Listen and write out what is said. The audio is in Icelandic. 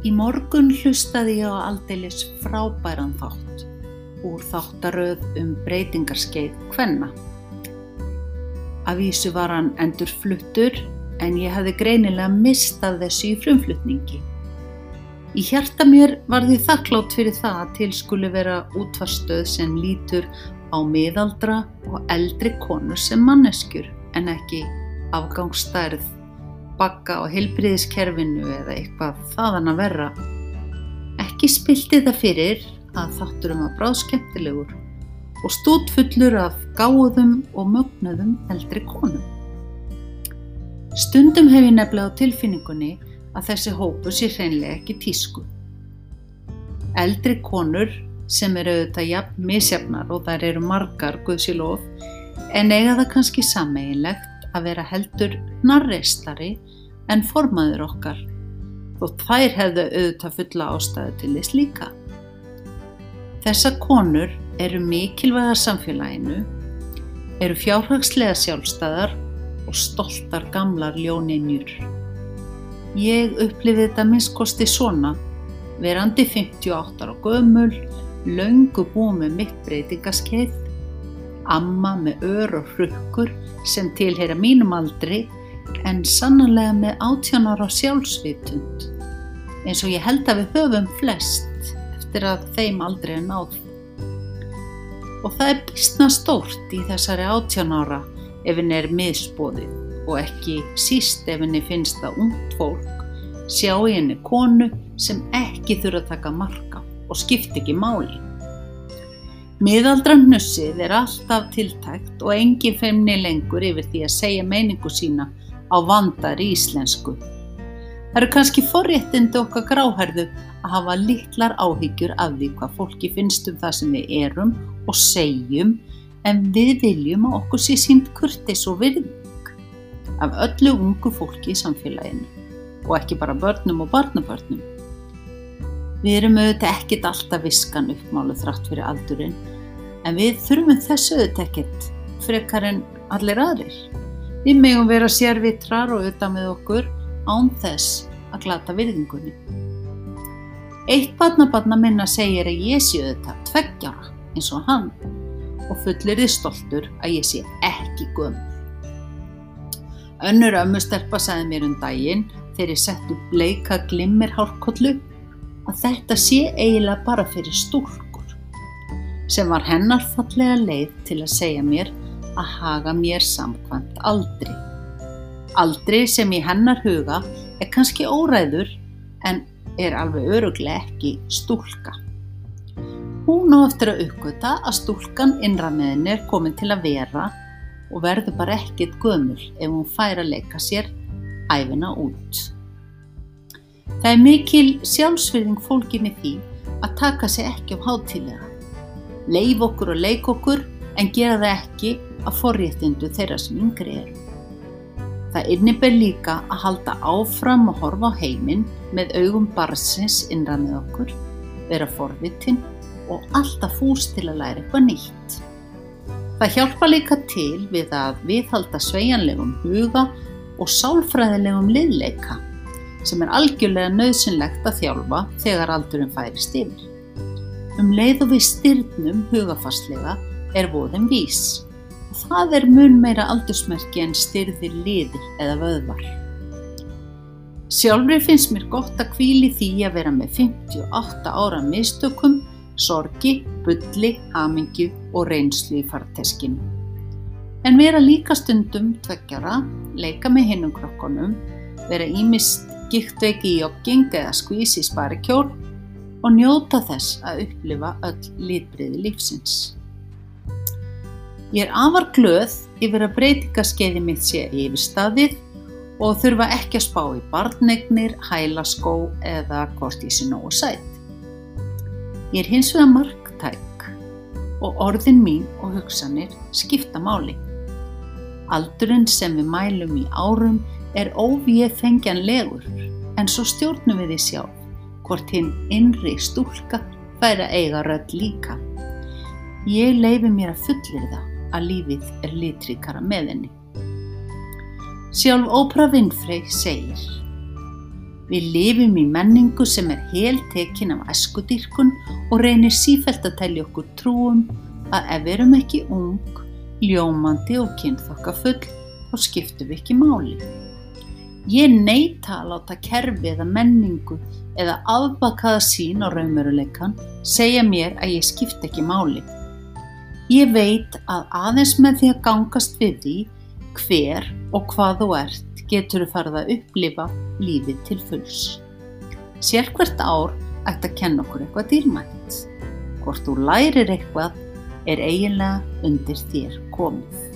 Í morgun hlustaði ég á aldeilis frábæran þátt úr þáttaröð um breytingarskeið hvenna. Af vísu var hann endur fluttur en ég hafði greinilega mistað þessu í frumflutningi. Í hjarta mér var því þakklátt fyrir það að til skuli vera útvarstöð sem lítur á miðaldra og eldri konur sem manneskjur en ekki afgangsstærð bakka á heilbriðiskerfinu eða eitthvað þaðan að verra. Ekki spilti það fyrir að þátturum að bráð skemmtilegur og stútfullur af gáðum og mögnuðum eldri konum. Stundum hef ég nefnilega á tilfinningunni að þessi hópu sé hreinlega ekki tísku. Eldri konur sem eru auðvitað jafn misjafnar og þær eru margar guðsilof en eiga það kannski sammeginlegt að vera heldur narreistari en formaður okkar þótt þær hefðu auðvitað fulla ástæðu til þess líka. Þessa konur eru mikilvægar samfélaginu, eru fjárhagslega sjálfstæðar og stoltar gamlar ljóninjur. Ég upplifið þetta minnskosti svona, verandi 58 ára gömul, laungu búið með mitt breytingaskeið, amma með ör og hrukkur sem tilheyra mínum aldri en sannanlega með átjánar á sjálfsvitund eins og ég held að við höfum flest eftir að þeim aldrei er náð. Og það er bísna stórt í þessari átjánára ef henni er miðspóðið og ekki síst ef henni finnst það ungt fólk sjá henni konu sem ekki þurfa að taka marka og skipt ekki máli. Miðaldra hnussið er alltaf tiltækt og engin feimni lengur yfir því að segja meiningu sína á vandar í íslensku. Það eru kannski forréttindi okkar gráhærðu að hafa litlar áhyggjur af því hvað fólki finnst um það sem við erum og segjum en við viljum að okkur sé sínt kurtis og virðing af öllu ungu fólki í samfélaginu og ekki bara börnum og barnabörnum. Við erum auðvitað ekkit alltaf viskan uppmálu þrátt fyrir aldurinn en við þurfum þessu auðvitað ekkit frekar en allir aðrir. Við megum vera sérvitrar og auðvitað með okkur án þess að glata virðingunni. Eitt barnabarna minna segir að ég sé auðvitað tveggjara eins og hann og fullir þið stoltur að ég sé ekki gömul. Önnur ömmustelpa sagði mér um daginn þegar ég sett upp bleika glimmir hálkollu að þetta sé eiginlega bara fyrir stúrkur sem var hennar fallega leið til að segja mér að haga mér samkvæmt aldri. Aldri sem í hennar huga er kannski óræður en er alveg öruglega ekki stúlka. Hún á eftir að uppgöta að stúlkan innrameðin er komin til að vera og verður bara ekkit gömul ef hún fær að leika sér æfina út. Það er mikil sjálfsverðing fólkin í því að taka sig ekki á hátilega. Leif okkur og leik okkur en gera það ekki að forréttindu þeirra sem yngri eru. Það innibir líka að halda áfram að horfa á heiminn með augum barsins innra með okkur, vera forvitinn og alltaf fús til að læra eitthvað nýtt. Það hjálpa líka til við að viðhalda svejanlegum huga og sálfræðilegum liðleika sem er algjörlega nöðsynlegt að þjálfa þegar aldurinn færist yfir. Um leið og við styrnum hugafastlega er voðin vís og það er mun meira aldursmerki en styrðir liðir eða vöðvar. Sjálfur finnst mér gott að kvíli því að vera með 58 ára mistökum, sorgi, bulli, hamingju og reynslu í farteskinu. En vera líka stundum tveggjara, leika með hinnum krokkonum, vera ímist giktveiki í jogging eða skvís í sparikjól og njóta þess að upplifa öll litbriði lífsins. Ég er afar glöð yfir að breytingaskeiði mitt sé yfir staðið og þurfa ekki að spá í barnegnir, hælaskó eða hvort ég sé nógu sætt. Ég er hins vegar marktæk og orðin mín og hugsanir skipta máli. Aldurinn sem við mælum í árum er óvíð fengjanlegur en svo stjórnum við því sjálf hvort hinn innri stúlka fær að eiga rödd líka. Ég leifi mér að fullir það að lífið er litrikara með henni. Sjálf Ópra Winfrey segir Við lifum í menningu sem er heltekin af eskudýrkun og reynir sífælt að telja okkur trúum að ef við erum ekki ung, ljómandi og kynþokkafull, þá skiptum við ekki máli. Ég neita að láta kerfi eða menningu eða afbakaða sín á raunveruleikan segja mér að ég skipt ekki máli. Ég veit að aðeins með því að gangast við því hver og hvað þú ert getur þú farið að upplifa lífið til fulls. Sér hvert ár ætti að kenna okkur eitthvað dýrmætt. Hvort þú lærir eitthvað er eiginlega undir þér komið.